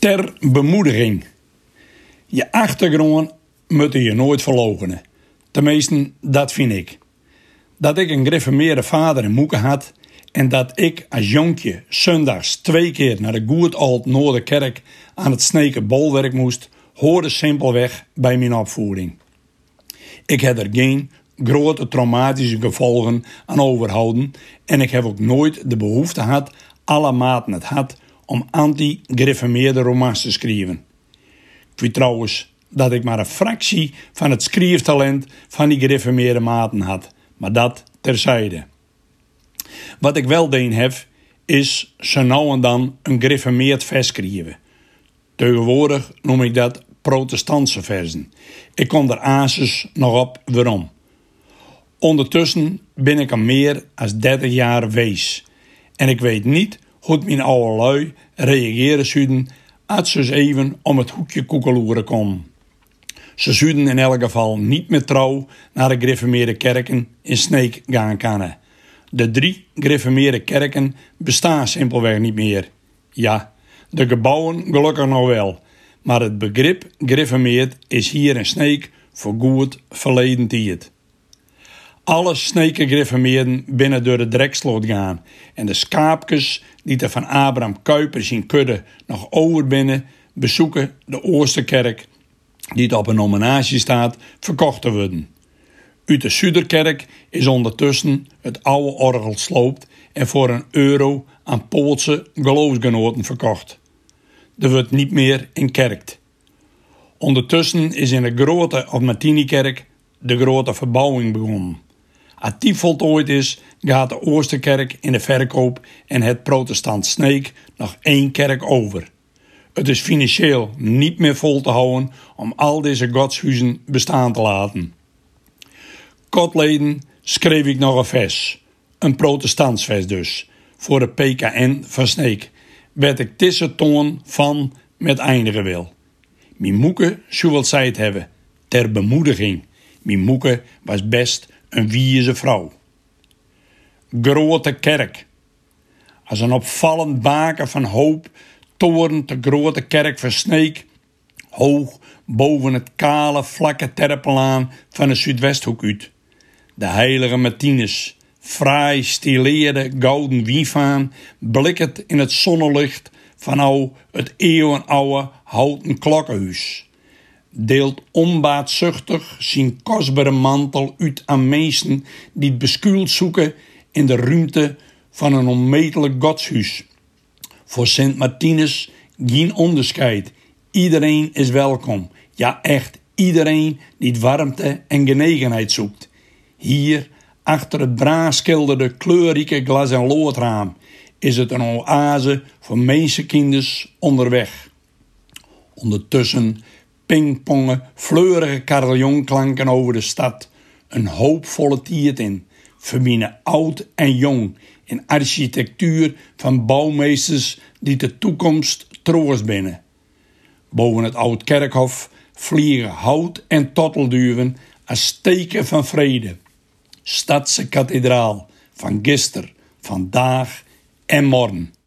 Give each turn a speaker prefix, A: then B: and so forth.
A: Ter bemoediging. Je achtergrond moet je nooit verloochenen. Tenminste, dat vind ik. Dat ik een gereformeerde vader en moeder had en dat ik als jonkje zondags twee keer naar de Goed Old Noorderkerk aan het Sneken bolwerk moest, hoorde simpelweg bij mijn opvoeding. Ik heb er geen grote traumatische gevolgen aan overhouden en ik heb ook nooit de behoefte gehad, alle maten het had, om anti-gereformeerde romans te schrijven. Ik weet trouwens dat ik maar een fractie van het schrijftalent van die gereformeerde maten had, maar dat terzijde. Wat ik wel deen heb, is zo nou en dan een gereformeerd vers schrijven. Tegenwoordig noem ik dat protestantse versen. Ik kom er aansjes nog op waarom. Ondertussen ben ik al meer dan 30 jaar wees. En ik weet niet hoe mijn oude lui reageren zouden als ze even om het hoekje koekeloeren komen. Ze zouden in elk geval niet meer trouw naar de gereformeerde kerken in Sneek gaan. De drie gereformeerde kerken bestaan simpelweg niet meer. Ja, de gebouwen gelukkig nog wel, maar het begrip gereformeerd is hier in Sneek voor goed verleden tijd. Alle sneken gereformeerden binnen door de dreksloot gaan en de schaapjes die er van Abraham Kuipers in kudde nog over binnen bezoeken de Oosterkerk die op een nominatie staat verkocht te worden. Uit de Zuiderkerk is ondertussen het oude orgel sloopt en voor een euro aan Poolse geloofsgenoten verkocht. Er wordt niet meer in kerkt. Ondertussen is in de grote of Martinikerk de grote verbouwing begonnen. Die voltooid is, gaat de Oosterkerk in de verkoop en het protestant Sneek nog één kerk over. Het is financieel niet meer vol te houden om al deze godshuizen bestaan te laten. Kotleden schreef ik nog een vers, een protestantsvers dus, voor de PKN van Sneek, werd ik tisse toon van met eindigen wil. Mijn moeke zou wel het hebben, ter bemoediging. Mijn moeke was best een wieze vrouw. Grote kerk. Als een opvallend baken van hoop toren de grote kerk van Sneek, hoog boven het kale, vlakke terpelaan van de Zuidwesthoek uit. De heilige Martinus, fraai stileerde gouden wiefaan, blikkend in het zonnelicht van al het eeuwenoude houten klokkenhuis deelt onbaatzuchtig zijn kostbare mantel uit aan mensen die het beskuild zoeken in de ruimte van een onmetelijk godshuis. Voor Sint Martinus geen onderscheid. Iedereen is welkom. Ja, echt iedereen die warmte en genegenheid zoekt. Hier, achter het braafschilderde kleurrijke glas- en loodraam, is het een oase voor mensenkinders onderweg. Ondertussen pingpongen, fleurige carillionklanken over de stad. Een hoopvolle tiert in, verbinden oud en jong, in architectuur van bouwmeesters die de toekomst troost binnen. Boven het oud kerkhof vliegen hout en tottelduwen als steken van vrede. Stadse kathedraal van gister, vandaag en morgen.